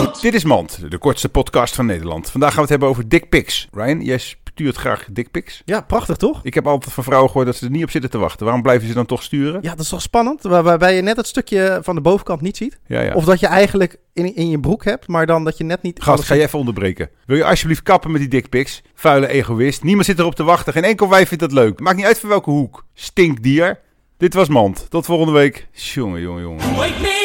Dit is Mand, de kortste podcast van Nederland. Vandaag gaan we het hebben over dickpics. Ryan, jij stuurt graag dickpics. Ja, prachtig toch? Ik heb altijd van vrouwen gehoord dat ze er niet op zitten te wachten. Waarom blijven ze dan toch sturen? Ja, dat is toch spannend? Waarbij je net het stukje van de bovenkant niet ziet. Ja, ja. Of dat je eigenlijk in, in je broek hebt, maar dan dat je net niet... Gast, ga je even onderbreken. Wil je alsjeblieft kappen met die dickpics? Vuile egoïst. Niemand zit erop te wachten. Geen enkel wijf vindt dat leuk. Maakt niet uit van welke hoek. Stinkdier. Dit was Mand. Tot volgende week. Jongen, jongen, jongen.